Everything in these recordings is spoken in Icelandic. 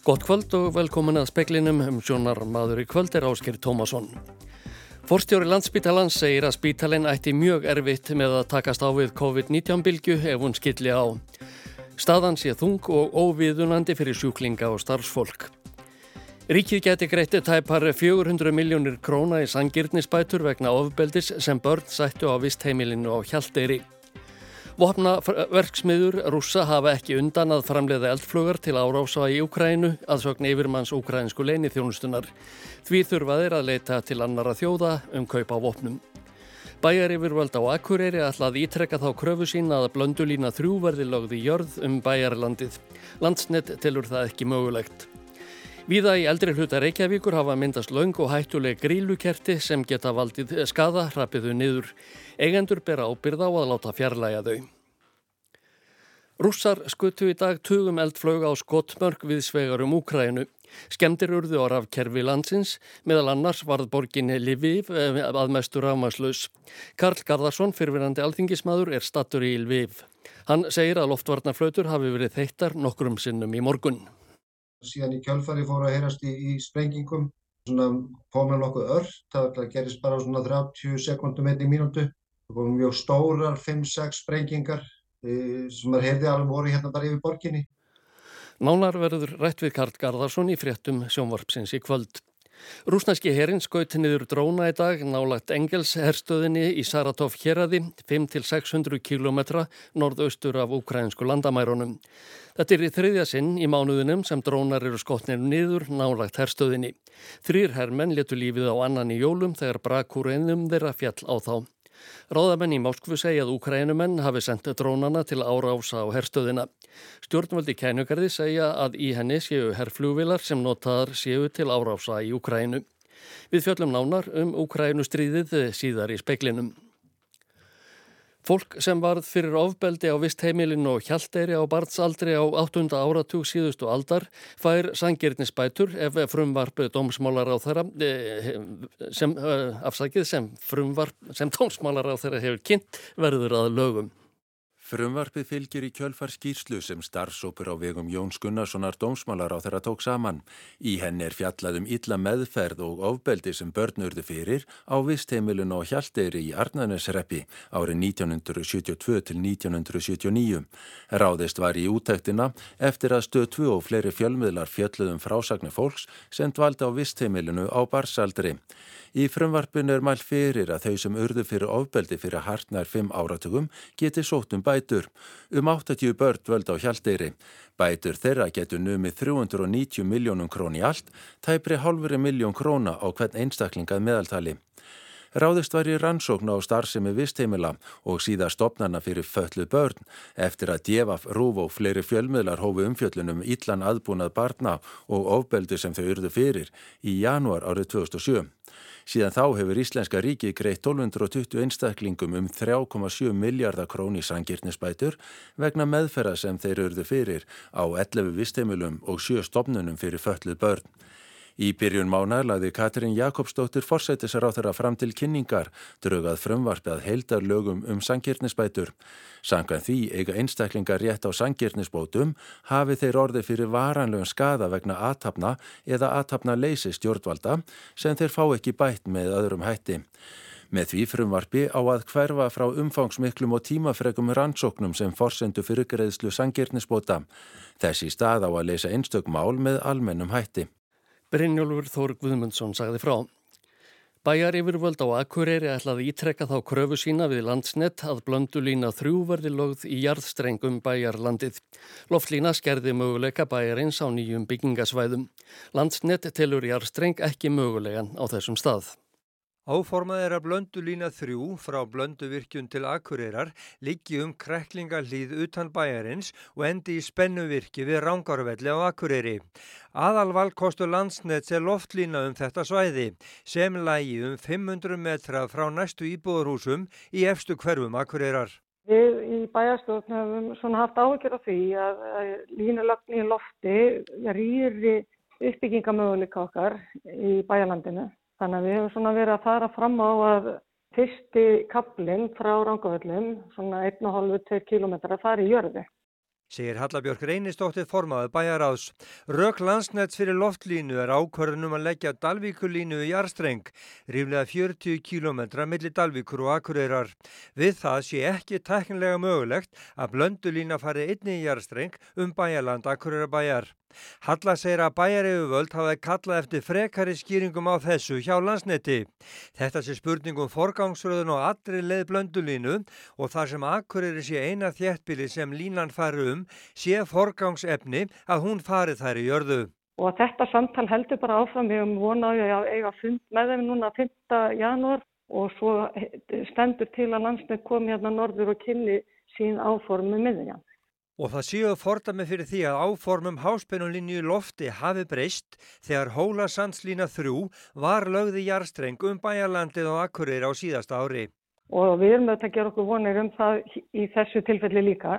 Gott kvöld og velkomin að speklinum um sjónar maður í kvöld er Ásker Tómasson. Forstjóri landsbítalans segir að spítalinn ætti mjög erfitt með að takast á við COVID-19 bylgu ef hún skilli á. Staðan sé þung og óviðunandi fyrir sjúklinga og starfsfólk. Ríkið geti greitti tæpar 400 miljónir króna í sangirnisbætur vegna ofbeldis sem börn sættu á vistheimilinu á Hjalteyri. Vopnaverksmiður rússa hafa ekki undan að framleiða eldflugar til árása í Ukrænu að sögn yfirmanns ukrænsku leini þjónustunar. Því þurfa þeir að leita til annara þjóða um kaupa vopnum. Bæjar yfirvöld á Akureyri ætlað ítrekka þá kröfu sín að blöndulína þrjú verði lögði jörð um bæjarlandið. Landsnett telur það ekki mögulegt. Víða í eldri hluta Reykjavíkur hafa myndast laung og hættuleg grílukerti sem geta valdið skada hrapiðu niður. Eigendur bera ábyrða á að láta fjarlæga þau. Rússar skuttu í dag tugum eldflög á skottmörk við svegar um Úkrænu. Skemdir urðu á rafkerfi landsins, meðal annars varð borginni Lviv eh, að mestur rafmaslaus. Karl Garðarsson, fyrfirandi alþingismadur, er stattur í Lviv. Hann segir að loftvarnarflautur hafi verið þeittar nokkrum sinnum í morgun. Síðan í kjölfari fóru að heyrast í, í sprengingum, svona komið nokkuð öll, það gerist bara svona 30 sekundum einni mínútu. Það komum mjög stórar 5-6 sprengingar e, sem er heyrði alveg voru hérna bara yfir borginni. Nánar verður rætt við Karl Garðarsson í fréttum sjónvarpsins í kvöld. Rúsnæski herin skauti niður dróna í dag nálagt Engels herstöðinni í Saratov héradi 5-600 km norðaustur af ukrainsku landamærunum. Þetta er í þriðja sinn í mánuðinum sem drónar eru skotnir niður nálagt herstöðinni. Þrýr herrmenn letu lífið á annan í jólum þegar brakur einum þeirra fjall á þá. Ráðamenn í Moskvu segja að Úkrænumenn hafi sendt drónana til árása á herstöðina. Stjórnvöldi kænugarði segja að í henni séu herrflúvilar sem notaðar séu til árása í Úkrænu. Við fjöllum nánar um Úkrænustríðið síðar í speiklinum. Fólk sem varð fyrir ofbeldi á vistheimilin og hjaldeyri á barnsaldri á 8. áratug síðustu aldar fær sangirnisbætur ef frumvarp dómsmálar á þeirra eh, sem, eh, afsakið sem frumvarp sem dómsmálar á þeirra hefur kynnt verður að lögum. Frumvarpið fylgir í kjölfar skýrslu sem starfsópur á vegum Jóns Gunnarssonar dómsmálar á þeirra tók saman. Í henni er fjallaðum illa meðferð og ofbeldi sem börnurðu fyrir á vistheimilun og hjaldeyri í Arnænesreppi árið 1972 til 1979. Ráðist var í útæktina eftir að stöð 2 og fleiri fjölmiðlar fjöldluðum frásagnir fólks sem dvaldi á vistheimilunu á barsaldri. Í frumvarpinu er mæl fyrir að þau sem urðu fyrir ofbeldi fyrir hartnær 5 áratugum geti sótt um bætur. Um 80 börn völd á hjaldeyri. Bætur þeirra getur numið 390 miljónum krón í allt, tæpri halveri miljón króna á hvern einstaklingað meðaltali. Ráðist var í rannsókn á starfsemi vistheimila og síða stopnarna fyrir föllu börn eftir að djefaf rúf og fleiri fjölmiðlar hófu umfjöllunum illan aðbúnað barna og ofbeldu sem þau urðu fyrir í janúar árið 2007. Síðan þá hefur Íslenska ríki greitt 1220 einstaklingum um 3,7 miljardar króni sangirnisbætur vegna meðferða sem þeir urðu fyrir á 11 vistheimilum og 7 stopnunum fyrir fölluð börn. Í byrjun mánar lagði Katrin Jakobsdóttir forsættisar á þeirra fram til kynningar, draugað frumvarpið að heildar lögum um sangirnisbætur. Sangan því eiga einstaklingar rétt á sangirnisbótum hafi þeir orði fyrir varanlegum skada vegna aðtapna eða aðtapna leysi stjórnvalda sem þeir fá ekki bætt með öðrum hætti. Með því frumvarfi á að hverfa frá umfangsmiklum og tímafregum rannsóknum sem forsendu fyrir greiðslu sangirnisbóta. Þessi stað á að leysa einstök mál með almennum hætti. Brynjólfur Þór Guðmundsson sagði frá. Bæjar yfirvöld á Akureyri ætlaði ítrekka þá kröfu sína við landsnett að blöndulína þrjú verði lögð í jarðstrengum bæjarlandið. Loftlína skerði möguleika bæjarins á nýjum byggingasvæðum. Landsnett telur jarðstreng ekki mögulegan á þessum stað. Áformað er að blöndu lína þrjú frá blönduvirkjun til Akureyrar liggi um kreklinga hlýð utan bæjarins og endi í spennuvirki við Rángarvelli á Akureyri. Aðalvalkostu landsnett er loftlína um þetta svæði sem lægi um 500 metra frá næstu íbúðurhúsum í efstu hverfum Akureyrar. Við í bæjarstofn hefum svona haft áhyggjur af því að línulagn í lofti rýri uppbyggingamöguleika okkar í bæjarlandinu. Þannig að við hefum svona verið að fara fram á að fyrsti kaplinn frá Rangavöllum, svona 1,5-2 km, fari í jörði. segir Hallabjörg Reynistóttir formaði bæjaráðs. Rök landsnæts fyrir loftlínu er ákvarðunum að leggja Dalvíkulínu í jarstreng, ríflega 40 km millir Dalvíkur og Akureyrar. Við það sé ekki teknilega mögulegt að blöndulína fari einni í jarstreng um bæjarland Akureyrabæjar. Halla segir að bæjareyfuvöld hafaði kallað eftir frekari skýringum á þessu hjá landsneti. Þetta sé spurningum forgangsröðun og allri leið blöndulínu og þar sem Akureyri sé eina þjættbili sem línan fari um sé forgangsefni að hún fari þær í jörðu. Og þetta samtal heldur bara áfram, höfum vonaði að eiga fund með þeim núna 5. janúar og svo stendur til að landsnett komi hérna norður og kynni sín áformu miðjan. Og það séu fordami fyrir því að áformum háspennunlinju lofti hafi breyst þegar Hólasandslína 3 var lögði jarstreng um bæjarlandið og akkurir á síðasta ári. Og við erum auðvitað að gera okkur vonir um það í þessu tilfelli líka.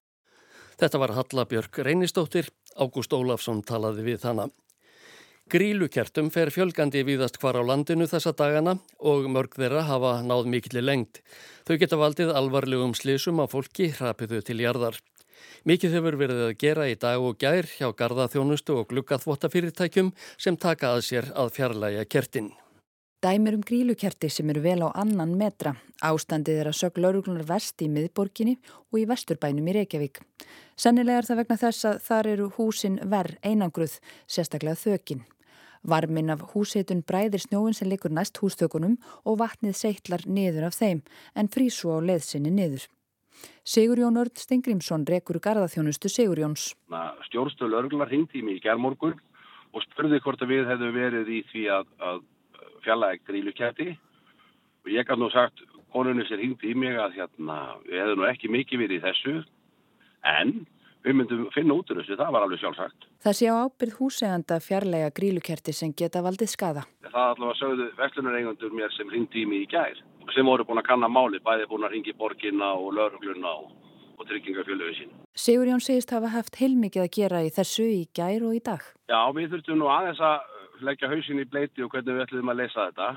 Þetta var Hallabjörg Reynistóttir, Ágúst Ólafsson talaði við þannig. Grílukertum fer fjölgandi viðast hvar á landinu þessa dagana og mörg þeirra hafa náð mikillir lengt. Þau geta valdið alvarlegum slísum á fólki hrapiðu til jarðar. Mikið hefur verið að gera í dag og gær hjá gardaþjónustu og gluggaþvotafyrirtækjum sem taka að sér að fjarlæga kertin. Dæmir um grílukerti sem eru vel á annan metra. Ástandið er að sög lauruglunar vest í miðborginni og í vesturbænum í Reykjavík. Sennilega er það vegna þess að þar eru húsin verð einangruð, sérstaklega þökin. Varmin af húsheitun bræðir snjóin sem likur næst hústökunum og vatnið seittlar niður af þeim en frísu á leðsinni niður. Sigurjón Örd Stengrimsson rekur gardaþjónustu Sigurjóns. Stjórnstölu örglar hringdi í mig í gerðmorgun og spurði hvort að við hefðu verið í því að, að fjalla ekkert grílukætti og ég gaf nú sagt konunni sér hringdi í mig að hérna, við hefðu nú ekki mikið verið í þessu en við myndum finna út úr þessu, það var alveg sjálfsagt. Það sé á ábyrð húseganda fjarlæga grílukerti sem geta valdið skada. Það allavega sögðu veslunareigandur mér sem hringdi í mig í gær sem voru búin að kanna máli, bæði búin að ringi borginna og laurugluna og, og tryggingafjöluðu sín. Sigur Jón segist hafa haft heilmikið að gera í þessu í gær og í dag. Já, við þurftum nú aðeins að leggja hausin í bleiti og hvernig við ætlum að leysa þetta.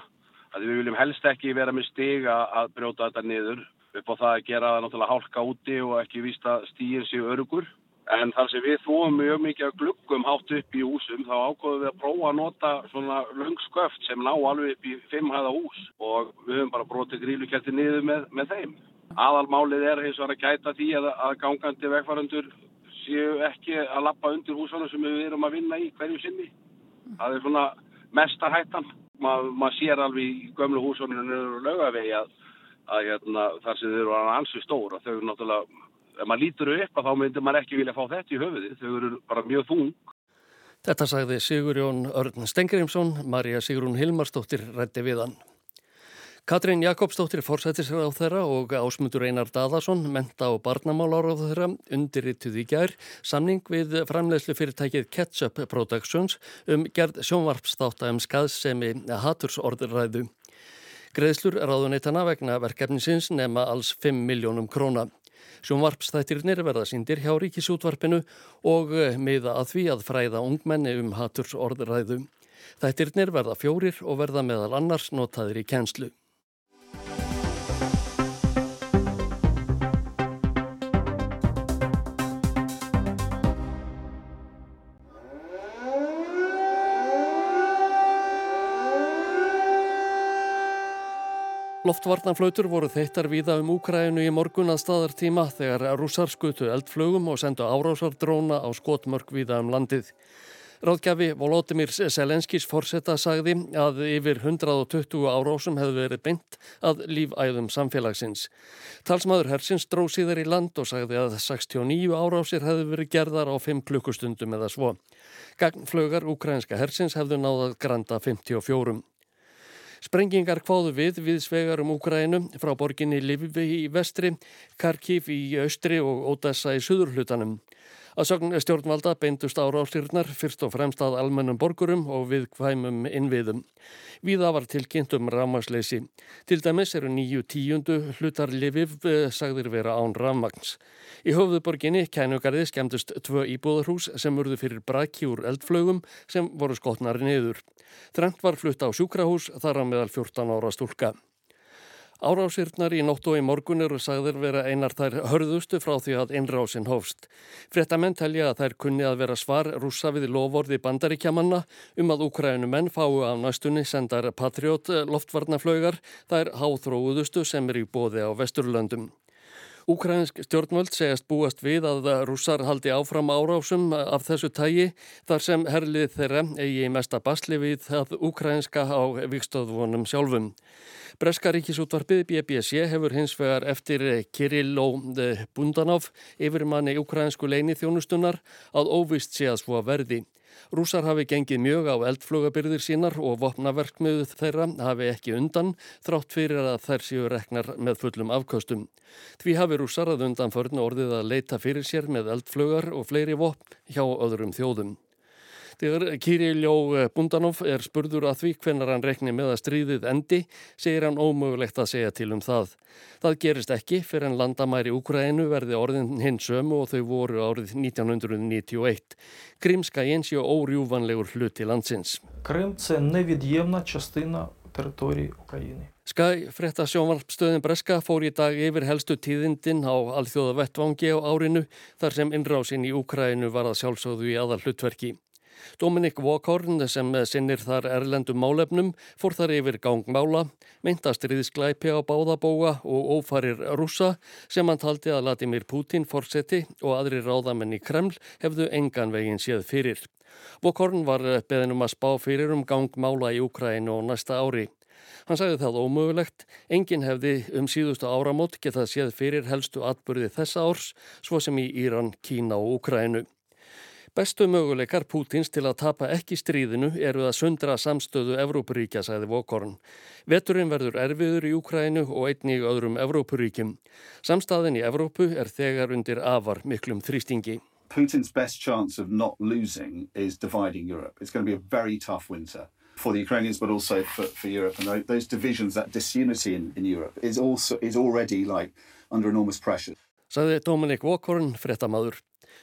Að við viljum helst ekki vera með stiga að brjóta þetta niður upp á það að gera náttúrulega hálka úti og ekki vísta stíin sig örugur. En þar sem við þóum mjög mikið að gluggum hátt upp í húsum þá ákváðum við að prófa að nota svona lungsköft sem ná alveg upp í fimmhæða hús og við höfum bara brotið grílukerti niður með, með þeim. Aðalmálið er eins og að gæta því að, að gangandi vegfarandur séu ekki að lappa undir húsunum sem við erum að vinna í hverju sinni. Það er svona mestar hættan. Ma, maður sér alveg í gömlu húsunum og lögavegi að, að hérna, þar sem þau eru ansi stór og þau eru náttúrulega ef maður lítur upp að þá myndir maður ekki vilja fá þetta í höfuði, þau eru bara mjög þung. Þetta sagði Sigurjón Örn Stengrimsson, Marja Sigrún Hilmarsdóttir rætti við hann. Katrín Jakobsdóttir fórsættisrað á þeirra og ásmundur Einar Daðarsson, menta og barnamálar á þeirra, undirrituð í gær, samning við framlegslu fyrirtækið Ketchup Productions um gerð sjónvarpstáta um skaðsemi hatursorðræðu. Greiðslur ráðuneytana vegna verkefnisins nema alls 5 miljónum króna. Sjónvarpstættirnir verða síndir hjá ríkisútvarpinu og eh, miða að því að fræða ungmenni um haturs orðræðu. Þættirnir verða fjórir og verða meðal annars notaðir í kjenslu. Loftvarnaflautur voru þeittar víða um Úkrænu í morgun að staðartíma þegar rússar skutu eldflögum og sendu árásardróna á skotmörk víða um landið. Ráðgjafi Volodymyr Selenskis forsetta sagði að yfir 120 árásum hefði verið beint að lífæðum samfélagsins. Talsmaður hersins dró síðar í land og sagði að 69 árásir hefði verið gerðar á 5 klukkustundum eða svo. Gagnflögar úkrænska hersins hefðu náðað granda 54. Sprengingar kváðu við við svegar um Úkrænu frá borginni Livivi í vestri, Karkív í austri og Ódessa í suðurhlutanum. Að sögn stjórnvalda beindust árásirnar fyrst og fremst að almennum borgurum og við hvæmum innviðum. Víða var tilkynnt um rafmagsleysi. Til dæmis eru nýju tíundu hlutar Liviv sagðir vera án rafmags. Í höfðuborginni kænugarði skemmtust tvö íbúðarhús sem urðu fyrir braki úr eldflögum sem voru skotnar niður. Trent var flutt á sjúkrahús þar á meðal 14 ára stúlka. Árásirnar í nótt og í morgun eru sagðir vera einar þær hörðustu frá því að innrásin hófst. Frettamenn telja að þær kunni að vera svar rúsa við lovorði bandaríkjamanna um að Ukrænumenn fáu af næstunni sendar Patriot loftvarnaflögar þær háþróuðustu sem er í bóði á Vesturlöndum. Úkrænsk stjórnvöld segast búast við að rússar haldi áfram árásum af þessu tægi þar sem herlið þeirra eigi mesta basli við það úkrænska á vikstöðvonum sjálfum. Breska ríkisútvarpið BBC hefur hins vegar eftir Kirilló Bundanov yfirmanni úkrænsku leini þjónustunar að óvist sé að svo verði. Rúsar hafi gengið mjög á eldflugabyrðir sínar og vopnaverkmiðu þeirra hafi ekki undan þrátt fyrir að þær séu reknar með fullum afkostum. Því hafi rúsar að undan förn orðið að leita fyrir sér með eldflugar og fleiri vopn hjá öðrum þjóðum. Þegar Kiriljó eh, Bundanov er spurður að því hvenar hann rekni með að stríðið endi, segir hann ómögulegt að segja til um það. Það gerist ekki fyrir en landamæri Úkrænu verði orðin hins sömu og þau voru árið 1991. Krimska eins og órjúvanlegur hluti landsins. Krimtse nevidjemna tjastina territori Úkræni. Skæ, frétta sjónvarpstöðin Breska fór í dag yfir helstu tíðindin á alþjóða vettvangi á árinu þar sem innrásinn í Úkræninu var að sjálfsögðu í aðal hlutverki. Dominik Walkhorn sem sinnir þar erlendum málefnum fór þar yfir gangmála, myndastriðsklæpi á báðabóa og ófarir rúsa sem hann taldi að Latimir Putin fórseti og aðri ráðamenn í Kreml hefðu engan veginn séð fyrir. Walkhorn var beðinum að spá fyrir um gangmála í Ukrænu og næsta ári. Hann sagði það ómögulegt, enginn hefði um síðustu áramót getað séð fyrir helstu atbyrði þessa árs, svo sem í Íran, Kína og Ukrænu. Bestu möguleikar Pútins til að tapa ekki stríðinu eru að sundra samstöðu Evrópuríkja, sagði Vokorn. Veturinn verður erfiður í Úkrænu og einnig í öðrum Evrópuríkjum. Samstæðin í Evrópu er þegar undir afar miklum þrýstingi. Putin's best chance of not losing is dividing Europe. It's going to be a very tough winter for the Ukrainians, but also for, for Europe. And those divisions, that disunity in, in Europe is also is already like under enormous pressure. Saði Dominik Vokorn, frettamæður.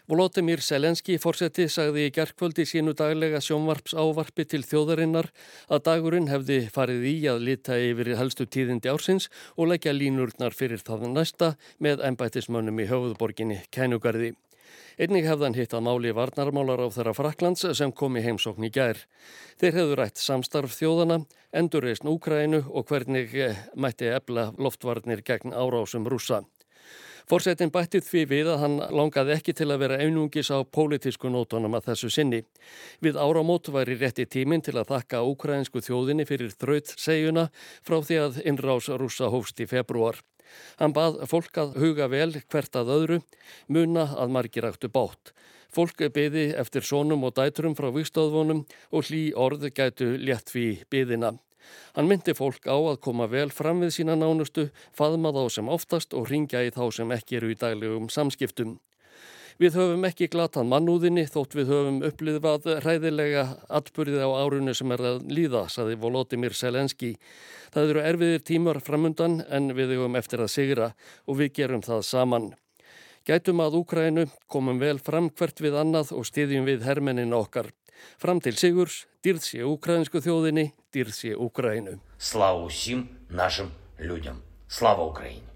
Volodymyr Selenski fórseti sagði í gerðkvöldi sínu daglega sjónvarps ávarpi til þjóðarinnar að dagurinn hefði farið í að lita yfir helstu tíðindi ársins og leggja línurnar fyrir það næsta með ennbættismönnum í höfuðborginni Kænugarði. Einnig hefðan hitt að máli varnarmálar á þeirra Fraklands sem kom í heimsókn í gær. Þeir hefðu rætt samstarf þjóðana, endurreysn Úkrænu og hvernig eh, mætti ebla loftvarnir gegn árásum rúsa. Fórsetin bættið því við að hann langaði ekki til að vera einungis á pólitísku nótunum að þessu sinni. Við áramót væri rétti tíminn til að þakka úkrænsku þjóðinni fyrir þraut segjuna frá því að innrás rúsa hófst í februar. Hann bað fólk að huga vel hvert að öðru, muna að margir áttu bátt. Fólk beði eftir sónum og dæturum frá vikstöðvonum og hlý orð gætu létt við byðina. Hann myndi fólk á að koma vel fram við sína nánustu, faðma þá sem oftast og ringja í þá sem ekki eru í daglegum samskiptum. Við höfum ekki glatan mannúðinni þótt við höfum uppliðvað ræðilega atbyrðið á árunni sem er að líða, saði Volodymyr Selenski. Það eru erfiðir tímar framundan en við höfum eftir að sigra og við gerum það saman. Gætum að Úkrænu, komum vel fram hvert við annað og stiðjum við hermennin okkar. Fram til Sigurs, dýrð sé ukrainsku þjóðinni, dýrð sé Ukraínu. Slava úsím našim ljudjum. Slava Ukraínu.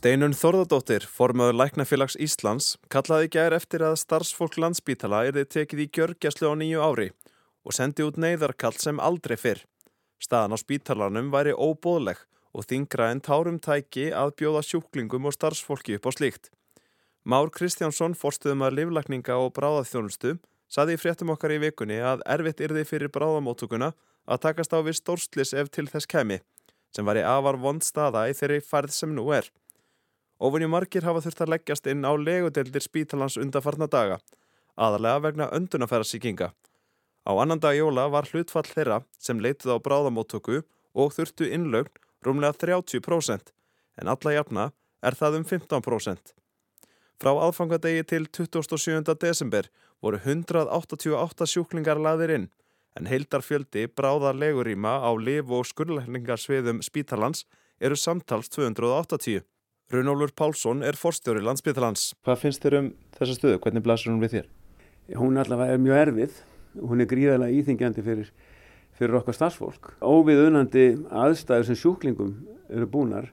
Steinun Þorðardóttir, formaður Læknafélags Íslands, kallaði gær eftir að starfsfólk landsbítala erði tekið í gjörgjæslu á nýju ári og sendi út neyðarkall sem aldrei fyrr. Staðan á spítalanum væri óbóðleg og þingra en tárum tæki að bjóða sjúklingum og starfsfólki upp á slíkt. Már Kristjánsson, forstuðum að livlækninga og bráðaþjónustu, saði í fréttum okkar í vikunni að erfitt yrði fyrir bráðamótuguna að takast á við stórslis ef til þess kemi, sem var í afar vond staða í þeirri færð sem nú er. Ofunni margir hafa þurft að leggjast inn á legudeldir spítalans undarfarna daga, aðalega vegna öndunafærarsíkinga. Á annan dag jóla var hlutfall þeirra sem leitið á bráðamóttöku og þurftu innlögn rúmlega 30% en alla jafna er það um 15%. Frá aðfangadegi til 27. desember voru 188 sjúklingar laðir inn en heildarfjöldi bráðar leguríma á liv- og skurðlækningarsviðum Spítalans eru samtals 280. Runólfur Pálsson er forstjóri landsbytalans. Hvað finnst þér um þessa stöðu? Hvernig blasur hún við þér? Hún allavega er mjög erfið, hún er gríðarlega íþingjandi fyrir, fyrir okkar starfsfólk. Óvið unandi aðstæður sem sjúklingum eru búnar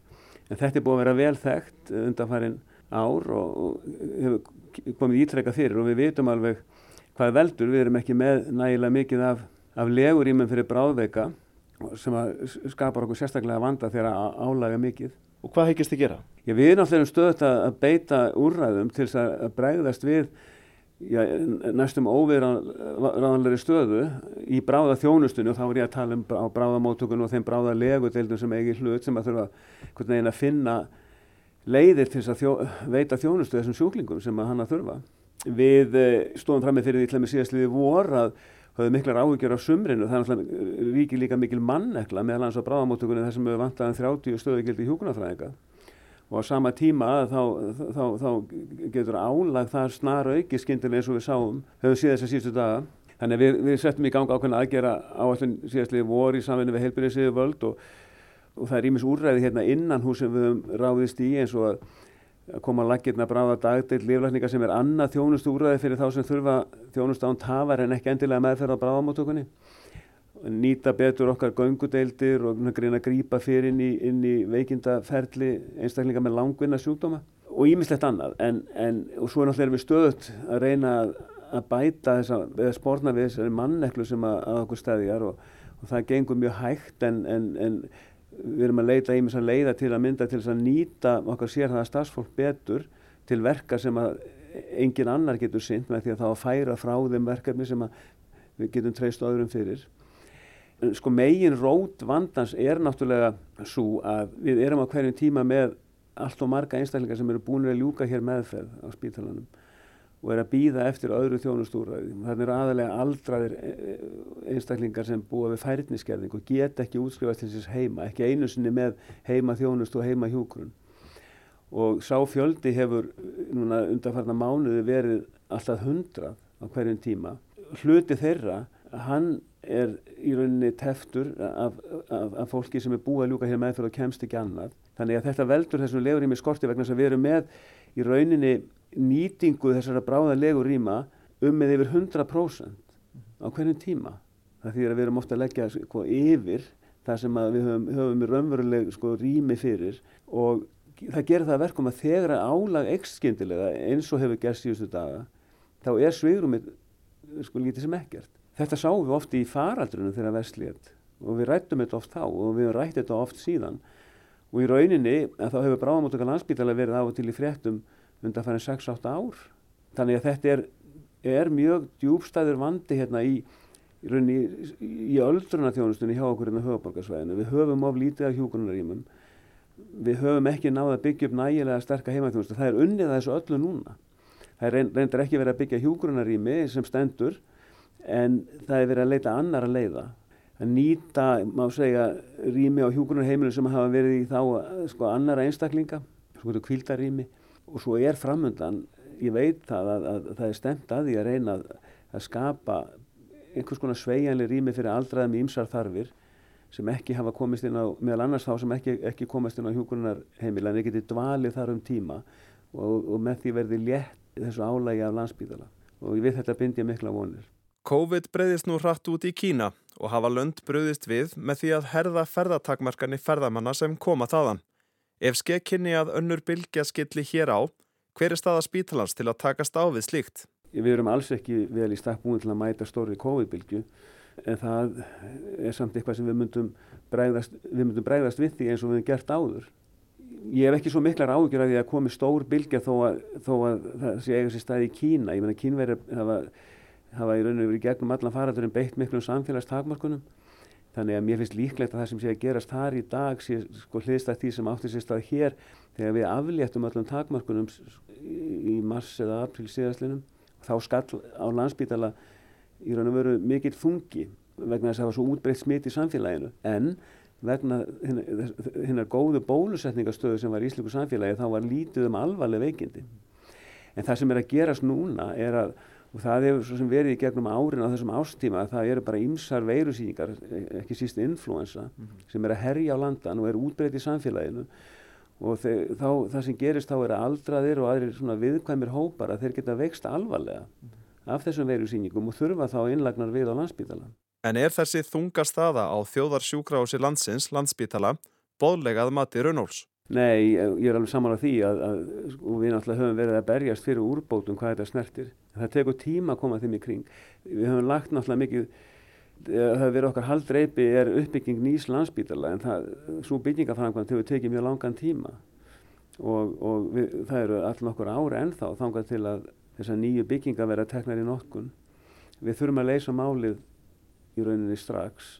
en þetta er búið að vera vel þekkt undanfærin ár og, hefur komið ítrekka fyrir og við vitum alveg hvað veldur. Við erum ekki með nægilega mikið af, af legurímum fyrir bráðveika sem skapar okkur sérstaklega vanda þegar álæga mikið. Og hvað heikist þið gera? Já, við erum alltaf stöðt að beita úrræðum til að bregðast við já, næstum óviðráðanlega stöðu í bráða þjónustunni og þá er ég að tala um á bráðamótökunum og þeim bráða legudeildum sem eigi hlut sem að þurfa að finna leiðir til að þjó, veita þjónustu þessum sjúklingum sem að hann að þurfa. Við eh, stóðum fram með fyrir því til að með síðastliði vor að höfðu miklar áhugjur á sumrinu, er náttúrulega ríkir líka mikil mannekla meðal hans á bráðamótökunni þar sem við vantaðum 30 stöðugildi hjúkunarfræðinga og á sama tíma þá, þá, þá getur álag það snar auki skindilega eins og við sáum, höfum síðan þess að síðustu daga. Þannig að við, við settum í gang ákveðin aðgera áallin síðastliði vor í samvinni við heilbyrðisíðu völd og, og það er ímis úrræði hérna innan hús sem við höfum ráðist í eins og að að koma að laggirna bráða dagdeild líflækninga sem er annað þjónustu úrræði fyrir þá sem þurfa þjónustu án tafar en ekki endilega meðferð á bráðamótökunni nýta betur okkar göngudeildir og greina að grípa fyrir inn í, inn í veikindaferli einstaklinga með langvinna sjúkdóma og ímislegt annað en, en svo er náttúrulega við stöðut að reyna að, að bæta þess að, eða spórna við þessari manneklu sem að, að okkur stæðjar og, og það gengur mjög hægt en, en, en við erum að leita ímis að leiða til að mynda til að nýta okkar sér það að stafsfólk betur til verka sem að engin annar getur synd með því að þá að færa frá þeim verkefni sem við getum treyst öðrum fyrir. Sko megin rót vandans er náttúrulega svo að við erum á hverjum tíma með allt og marga einstaklingar sem eru búin að ljúka hér meðferð á spítalanum og er að býða eftir öðru þjónustúræði. Þannig eru aðalega aldraðir e, e, einstaklingar sem búa við færðniskerðing og get ekki útskrifast til þess heima, ekki einu sinni með heima þjónust og heima hjúgrun. Og sá fjöldi hefur núna undanfarna mánuði verið alltaf hundrað á hverjum tíma. Hluti þeirra, hann er í rauninni teftur af, af, af fólki sem er búið að ljúka hér meðfyrir og kemst ekki annað. Þannig að þetta veldur þessum mig skorti vegna sem við erum með í rauninni nýtingu þessara bráðalegu rýma um með yfir 100% á hverjum tíma. Það þýðir að við erum ofta að leggja sko, yfir það sem við höfum, höfum raunveruleg sko, rými fyrir og það gerir það verkum að þegar álag ekst skyndilega eins og hefur gerst síðustu daga þá er sveigrumið sko lítið sem ekkert. Þetta sáum við ofti í faraldrunum þegar vestlið og við rættum þetta oft þá og við rættum þetta oft síðan og í rauninni þá hefur bráðamáttökar landsbítala verið af og til í fréttum undan farin 6-8 ár. Þannig að þetta er, er mjög djúbstæður vandi hérna í, í, í, í öldrunarþjónustunni hjá okkur hérna höfuborgarsvæðinu. Við höfum of lítið af hjúkunarímum. Við höfum ekki náða að byggja upp nægilega sterkar heimaþjónustu. Það er unnið að þessu öllu núna. Það er reyndar ekki verið að byggja hjúkunarími sem stendur en það er verið að leita annar að leiða. Að nýta, má segja, rými á hjúkunarheimilum sem hafa verið í þá sko, annara einstaklinga, svona kvildarými og svo er framöndan, ég veit það að, að, að það er stemt að því að reyna að, að skapa einhvers konar sveianlega rými fyrir aldraðum í ymsar þarfir sem ekki hafa komist inn á, meðal annars þá sem ekki, ekki komist inn á hjúgrunarheimila en ekki geti dvalið þar um tíma og, og með því verði létt þessu álægi af landsbíðala og veit þetta bindi ég mikla vonir. COVID breyðist nú hratt út í Kína og hafa lönd bröðist við með því að herða ferðatakmarkan í ferðamanna sem koma þaðan. Ef skekkinni að önnur bylgja skilli hér á, hver er staða spítalans til að takast á við slíkt? Við erum alls ekki vel í stakk búin til að mæta stóri COVID-bylgju en það er samt eitthvað sem við myndum bregðast við, myndum bregðast við því eins og við hefum gert áður. Ég hef ekki svo miklar ágjör að því að komi stór bylgja þó að, þó að það sé eiga sér stað í Kína. Ég menna kínverðir hafa, í raun og verið gegnum allan faraldurinn beitt miklum samfélagstakmarkunum Þannig að mér finnst líklegt að það sem sé að gerast þar í dag sé sko hliðstætt því sem átti sér stað hér þegar við afléttum öllum takmarkunum í mars eða april síðastlinum. Þá skall á landsbítala í raun og veru mikill þungi vegna þess að það var svo útbreytt smitt í samfélaginu. En vegna hinnar góðu bólusetningastöðu sem var í Ísliku samfélagi þá var lítið um alvarleg veikindi. En það sem er að gerast núna er að og það hefur verið í gegnum árin á þessum ástíma að það eru bara ymsar veirusýningar, ekki síst influensa mm -hmm. sem er að herja á landan og er útbreytt í samfélaginu og þeir, þá, það sem gerist þá er að aldraðir og aðrir svona viðkvæmir hópar að þeir geta veikst alvarlega mm -hmm. af þessum veirusýningum og þurfa þá innlagnar við á landsbítalan. En er þessi þunga staða á þjóðarsjúkrási landsins, landsbítala, boðlegað mati Rönnóls? Nei, ég er alveg saman á því að, að sko, við náttúrulega höfum verið að berjast fyrir úrbótum hvað þetta snertir. Það tekur tíma að koma þeim í kring. Við höfum lagt náttúrulega mikið, það hefur verið okkar haldreipi er uppbygging nýs landsbítala en það, svo byggingaframkvæmt hefur tekið mjög langan tíma og, og við, það eru allir nokkur ári ennþá þangað til að þessar nýju bygginga vera teknar í nokkun. Við þurfum að leysa málið í rauninni strax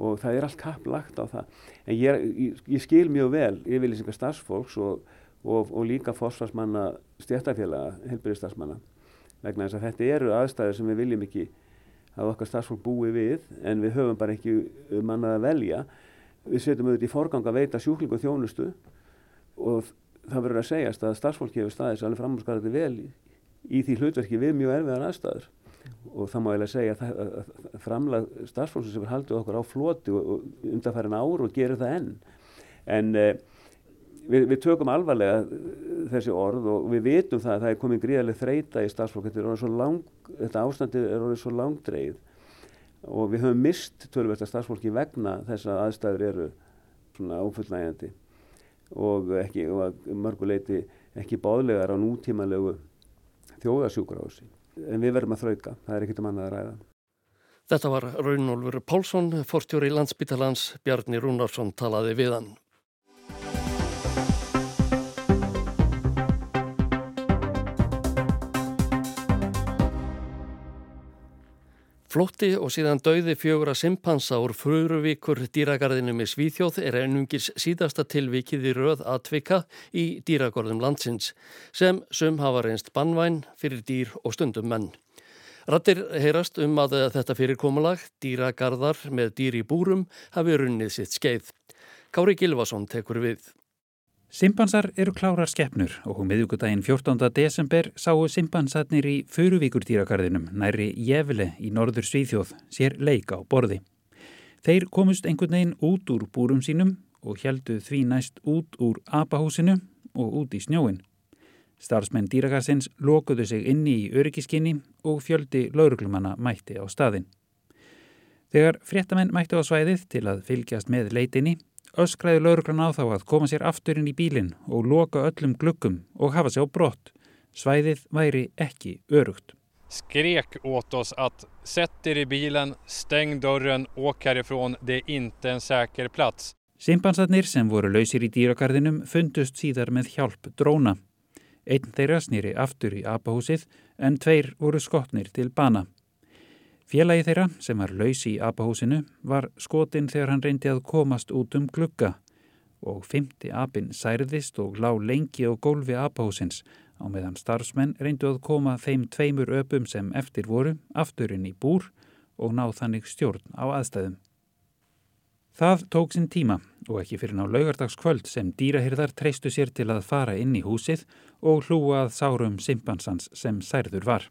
og það er allt kapp lagt á það. En ég, ég, ég skil mjög vel yfirlýsingar starfsfólks og, og, og líka fósfarsmanna stjættafélaga, helbyrðistarsmanna vegna þess að þetta eru aðstæður sem við viljum ekki að okkar starfsfólk búi við en við höfum bara ekki mannað að velja. Við setjum auðvitað í forgang að veita sjúklingu og þjónustu og það verður að segjast að starfsfólk hefur staðis alveg framhúsgarði vel í, í því hlutverki við mjög erfiðar aðstæður og það má eiginlega segja að framlag starfsfólksins sem er haldið okkur á floti undanfærin áru og gerir það enn. En eh, við, við tökum alvarlega þessi orð og við vitum það að það er komið gríðarlega þreita í starfsfólk. Þetta, lang, þetta ástandi er orðið svo langdreið og við höfum mist tölversta starfsfólki vegna þess að aðstæður eru svona ófullnægjandi og, og mörguleiti ekki báðlegar á nútímanlegu þjóðasjúkur á þessi en við verðum að þrauka, það er ekkit um annað að ræða. Þetta var Raunólfur Pálsson, forstjóri landsbytalans Bjarni Rúnarsson talaði við hann. Flótti og síðan dauði fjögur að simpansa úr fruruvíkur dýragarðinu með Svíþjóð er ennungis síðasta tilvikið í röð atvika í dýragorðum landsins sem sum hafa reynst bannvæn fyrir dýr og stundum menn. Rattir heyrast um að þetta fyrirkomulag, dýragarðar með dýr í búrum, hafi runnið sitt skeið. Kári Gilvason tekur við. Simpansar eru klárar skeppnur og miðugudaginn 14. desember sáu simpansarnir í Furuvíkurdýragarðinum næri Jefle í norður Svíþjóð sér leika á borði. Þeir komust einhvern veginn út úr búrum sínum og heldu því næst út úr apahúsinu og út í snjóin. Starfsmenn dýragarsins lokuðu sig inni í öryggiskinni og fjöldi lauruglumanna mætti á staðin. Þegar fréttamenn mætti á svæðið til að fylgjast með leitinni öskraði lauruglan á þá að koma sér aftur inn í bílinn og loka öllum gluggum og hafa sér á brott. Svæðið væri ekki örugt. Skrek åt oss att sätt er i bilen, stäng dörren, åk härifrån, det är inte en säker plats. Simpansarnir sem voru lausir í dýrakarðinum fundust síðar með hjálp dróna. Einn þeirra snýri aftur í apahúsið en tveir voru skotnir til bana. Félagi þeirra, sem var laus í apahúsinu, var skotinn þegar hann reyndi að komast út um glugga og fymti apinn særðist og lá lengi á gólfi apahúsins á meðan starfsmenn reyndu að koma þeim tveimur öpum sem eftir voru afturinn í búr og ná þannig stjórn á aðstæðum. Það tók sinn tíma og ekki fyrir ná laugardagskvöld sem dýrahyrðar treystu sér til að fara inn í húsið og hlúa að sárum simpansans sem særður var.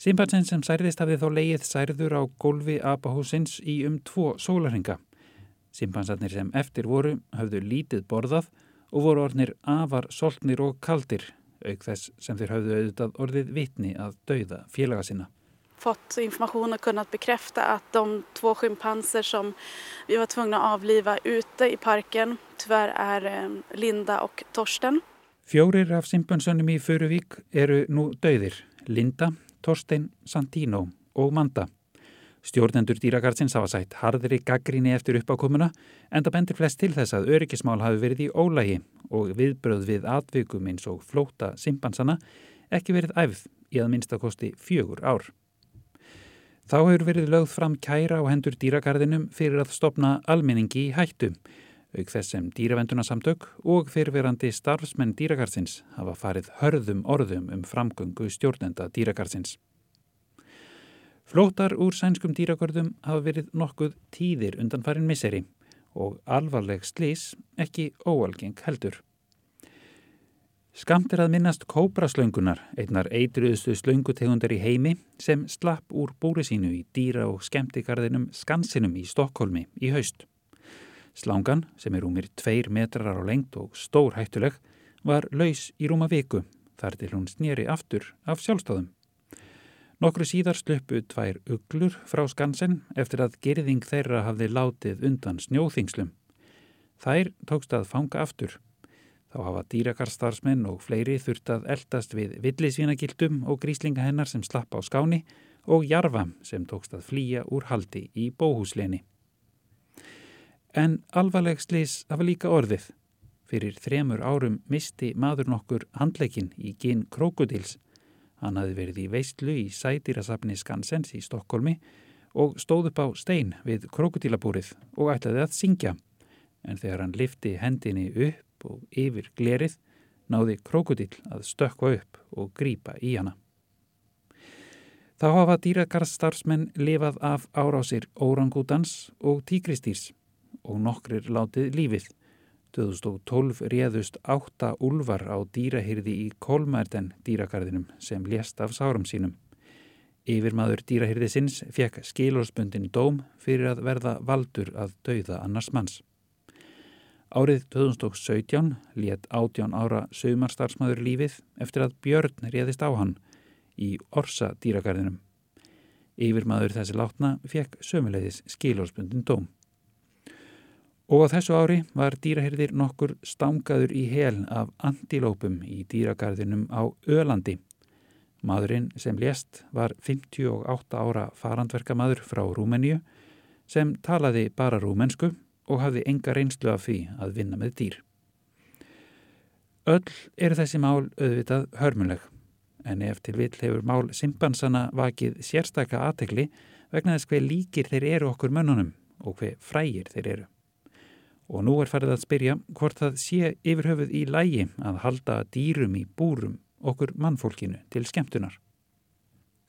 Simpansen sem særðist hafið þó leið særður á gólfi apahúsins í um tvo sólarhinga. Simpansarnir sem eftir voru hafðu lítið borðað og voru orðnir afar soltnir og kaldir, auk þess sem þeir hafðu auðvitað orðið vitni að dauða félaga sinna. Fått information och kunnat bekräfta att de två schimpanser som vi var tvungna att avliva ute i parken tyvärr är eh, Linda och Torsten. Fjórir af simpansönum í Furuvík eru nú dauðir. Linda, Torstein, Santino og Manda. Stjórnendur dýragarðsins hafa sætt harðri gaggríni eftir uppákomuna en það bendir flest til þess að öryggismál hafi verið í ólægi og viðbröð við atvikum eins og flóta simpansana ekki verið æfð í að minnstakosti fjögur ár. Þá hefur verið lögð fram kæra á hendur dýragarðinum fyrir að stopna almenningi í hættu, auk þess sem dýravendunarsamtök og fyrirverandi starfsmenn dýragarðsins hafa farið hörðum orðum um framgöngu stjórnenda dýragarðsins. Flótar úr sænskum dýragörðum hafa verið nokkuð tíðir undan farin misseri og alvarleg slís ekki óalgeng heldur. Skamt er að minnast kóbraslöngunar, einnar eitruðustu slöngutegundar í heimi sem slapp úr búri sínu í dýra og skemmtikarðinum Skansinum í Stokkólmi í haust. Slangan, sem er rúmir tveir metrar á lengt og stór hættuleg, var laus í rúma viku þar til hún snýri aftur af sjálfstáðum. Nokkru síðar sluppu tvær uglur frá skansen eftir að gerðing þeirra hafði látið undan snjóþingslum. Þær tókst að fanga aftur. Þá hafa dýrakarstarfsmenn og fleiri þurft að eldast við villisvínagildum og gríslinga hennar sem slapp á skáni og jarfa sem tókst að flýja úr haldi í bóhúsleni. En alvarleg slis hafa líka orðið. Fyrir þremur árum misti maður nokkur handleikin í ginn krokodils. Hann hafi verið í veistlu í sætýrasafni Skansens í Stokkólmi og stóð upp á stein við krokodilabúrið og ætlaði að syngja. En þegar hann lifti hendinni upp og yfir glerið náði krokodil að stökka upp og grýpa í hana. Þá hafa dýragarðstarfsmenn lifað af árásir órangútans og tíkristýrs og nokkrir látið lífið. 2012 réðust átta úlvar á dýrahyrði í Kolmærden dýragarðinum sem lést af sárum sínum. Yfirmaður dýrahyrðisins fekk skilórsbundin dóm fyrir að verða valdur að dauða annars manns. Árið 2017 létt átján ára saumarstarfsmaður lífið eftir að Björn réðist á hann í Orsa dýragarðinum. Yfirmaður þessi látna fekk sömuleiðis skilórsbundin dóm. Og á þessu ári var dýrahyrðir nokkur stangaður í hel af antilópum í dýragarðinum á Ölandi. Madurinn sem lést var 58 ára farandverkamadur frá Rúmeníu sem talaði bara rúmensku og hafði enga reynslu af því að vinna með dýr. Öll er þessi mál auðvitað hörmuleg en ef til vill hefur mál simpansana vakið sérstaka aðtekli vegna þess hver líkir þeir eru okkur mönnunum og hver frægir þeir eru og nú er farið að spyrja hvort það sé yfirhöfuð í lægi að halda dýrum í búrum okkur mannfólkinu til skemmtunar.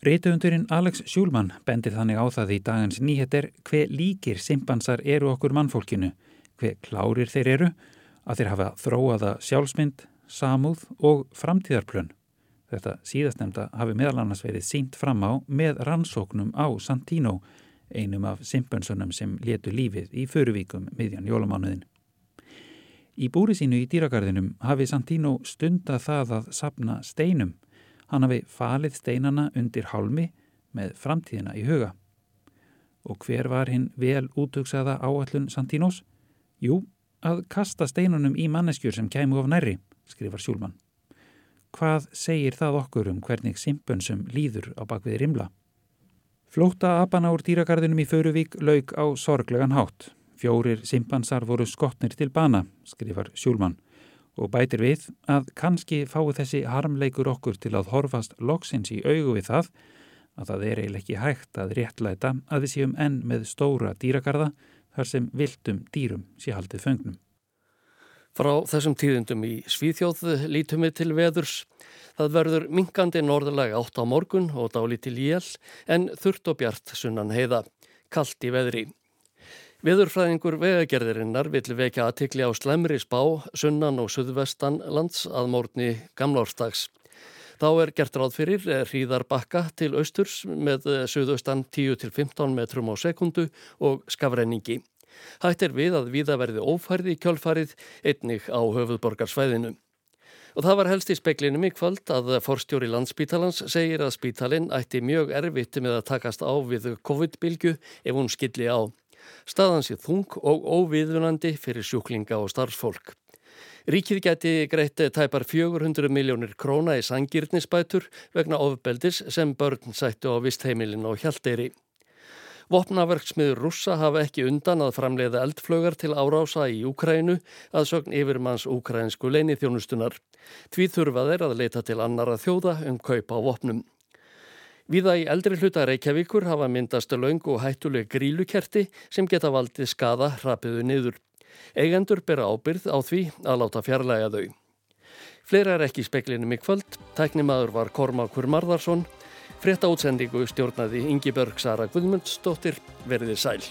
Rítuundurinn Alex Sjúlmann bendir þannig á það í dagans nýheter hver líkir simpansar eru okkur mannfólkinu, hver klárir þeir eru, að þeir hafa þróaða sjálfsmynd, samúð og framtíðarplön. Þetta síðastnemda hafi meðal annars verið sínt fram á með rannsóknum á Santino einum af simpönsunum sem letu lífið í föruvíkum miðjan jólamánuðin. Í búri sínu í dýragarðinum hafi Santino stunda það að sapna steinum. Hann hafi falið steinana undir hálmi með framtíðina í huga. Og hver var hinn vel útugsaða áallun Santinos? Jú, að kasta steinunum í manneskjur sem kæmu of nærri, skrifar Sjúlmann. Hvað segir það okkur um hvernig simpönsum líður á bakvið rimla? Flóta apana úr dýragarðinum í Föruvík laug á sorglegan hátt. Fjórir simpansar voru skotnir til bana, skrifar Sjúlmann, og bætir við að kannski fái þessi harmleikur okkur til að horfast loksins í augu við það að það er eiginlega ekki hægt að réttlæta að við séum enn með stóra dýragarða þar sem viltum dýrum sé haldið föngnum. Frá þessum tíðundum í Svíþjóð lítum við til veðurs. Það verður minkandi norðalega átt á morgun og dálítil jél en þurft og bjart sunnan heiða, kallt í veðri. Veðurfræðingur vegagerðirinnar vill vekja aðtikli á slemri spá sunnan og suðvestan lands að mórni gamlárstags. Þá er gert ráð fyrir hríðar bakka til austurs með suðaustan 10-15 metrum á sekundu og skafrenningi. Hætt er við að viða verði ófærði í kjölfarið einnig á höfuðborgarsvæðinu. Og það var helst í speklinum í kvöld að forstjóri landsbítalans segir að spítalinn ætti mjög erfitt með að takast á við COVID-bylgu ef hún skilli á. Staðan sé þung og óviðunandi fyrir sjúklinga og starfsfólk. Ríkið geti greitt tæpar 400 miljónir króna í sangirnisbætur vegna ofbeldis sem börn sættu á vistheimilin og hjaldeyri. Vopnaverksmiður rússa hafa ekki undan að framleiða eldflögar til árása í Úkrænu að sögn yfirmanns úkrænsku leini þjónustunar. Tví þurfa þeir að leita til annara þjóða um kaupa á vopnum. Víða í eldri hluta Reykjavíkur hafa myndast laung og hættuleg grílukerti sem geta valdið skada hrapiðu niður. Eigendur bera ábyrð á því að láta fjarlæga þau. Fleira er ekki í speklinum í kvöld. Tæknimaður var Kormákur Marðarsson. Frétta útsendingu stjórnaði Ingi Börg Sara Guðmundsdóttir verði sæl.